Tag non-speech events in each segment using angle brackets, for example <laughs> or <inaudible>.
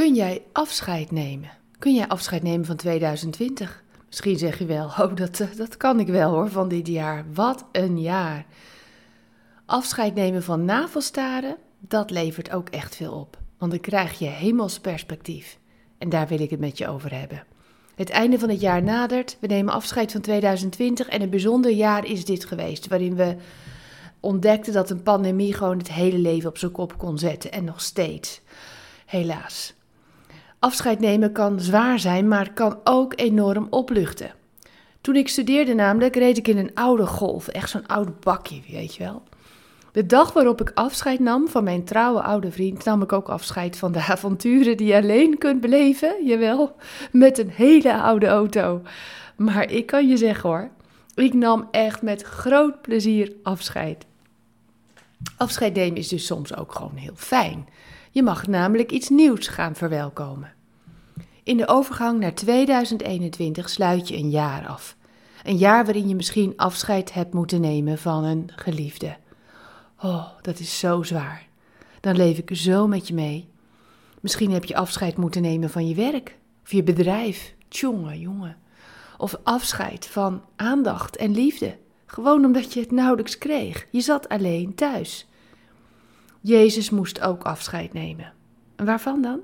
Kun jij afscheid nemen? Kun jij afscheid nemen van 2020? Misschien zeg je wel, oh, dat, eh, dat kan ik wel hoor, van dit jaar. Wat een jaar. Afscheid nemen van navelstaren, dat levert ook echt veel op. Want dan krijg je hemelsperspectief. En daar wil ik het met je over hebben. Het einde van het jaar nadert. We nemen afscheid van 2020 en een bijzonder jaar is dit geweest, waarin we ontdekten dat een pandemie gewoon het hele leven op zijn kop kon zetten en nog steeds. Helaas. Afscheid nemen kan zwaar zijn, maar kan ook enorm opluchten. Toen ik studeerde namelijk, reed ik in een oude golf, echt zo'n oud bakje, weet je wel. De dag waarop ik afscheid nam van mijn trouwe oude vriend, nam ik ook afscheid van de <laughs> avonturen die je alleen kunt beleven, jawel, met een hele oude auto. Maar ik kan je zeggen hoor, ik nam echt met groot plezier afscheid. Afscheid nemen is dus soms ook gewoon heel fijn. Je mag namelijk iets nieuws gaan verwelkomen. In de overgang naar 2021 sluit je een jaar af. Een jaar waarin je misschien afscheid hebt moeten nemen van een geliefde. Oh, dat is zo zwaar. Dan leef ik zo met je mee. Misschien heb je afscheid moeten nemen van je werk of je bedrijf. Tjonge, jongen. Of afscheid van aandacht en liefde. Gewoon omdat je het nauwelijks kreeg. Je zat alleen thuis. Jezus moest ook afscheid nemen. En waarvan dan?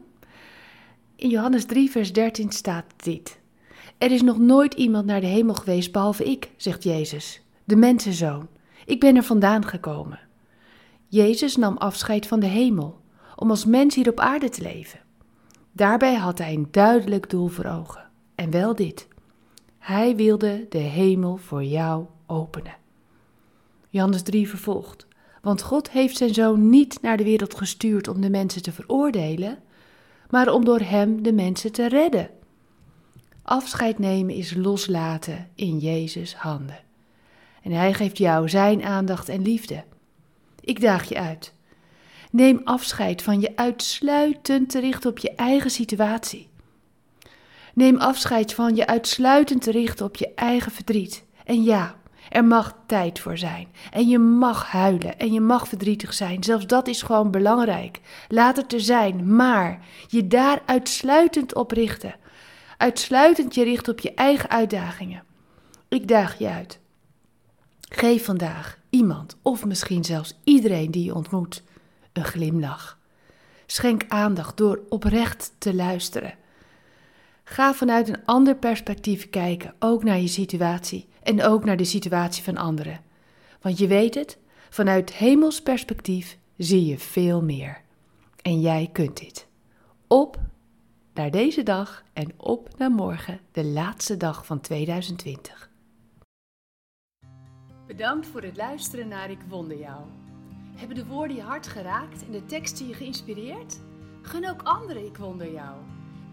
In Johannes 3, vers 13 staat dit. Er is nog nooit iemand naar de hemel geweest behalve ik, zegt Jezus, de mensenzoon. Ik ben er vandaan gekomen. Jezus nam afscheid van de hemel om als mens hier op aarde te leven. Daarbij had hij een duidelijk doel voor ogen. En wel dit. Hij wilde de hemel voor jou openen. Johannes 3 vervolgt. Want God heeft zijn zoon niet naar de wereld gestuurd om de mensen te veroordelen, maar om door hem de mensen te redden. Afscheid nemen is loslaten in Jezus' handen. En hij geeft jou zijn aandacht en liefde. Ik daag je uit. Neem afscheid van je uitsluitend te richten op je eigen situatie. Neem afscheid van je uitsluitend te richten op je eigen verdriet. En ja, er mag tijd voor zijn. En je mag huilen en je mag verdrietig zijn. Zelfs dat is gewoon belangrijk. Laat het er zijn, maar je daar uitsluitend op richten. Uitsluitend je richten op je eigen uitdagingen. Ik daag je uit. Geef vandaag iemand, of misschien zelfs iedereen die je ontmoet, een glimlach. Schenk aandacht door oprecht te luisteren. Ga vanuit een ander perspectief kijken, ook naar je situatie en ook naar de situatie van anderen. Want je weet het, vanuit hemels perspectief zie je veel meer. En jij kunt dit. Op naar deze dag en op naar morgen, de laatste dag van 2020. Bedankt voor het luisteren naar Ik Wonder Jou. Hebben de woorden je hart geraakt en de teksten je geïnspireerd? Gun ook anderen Ik Wonder Jou.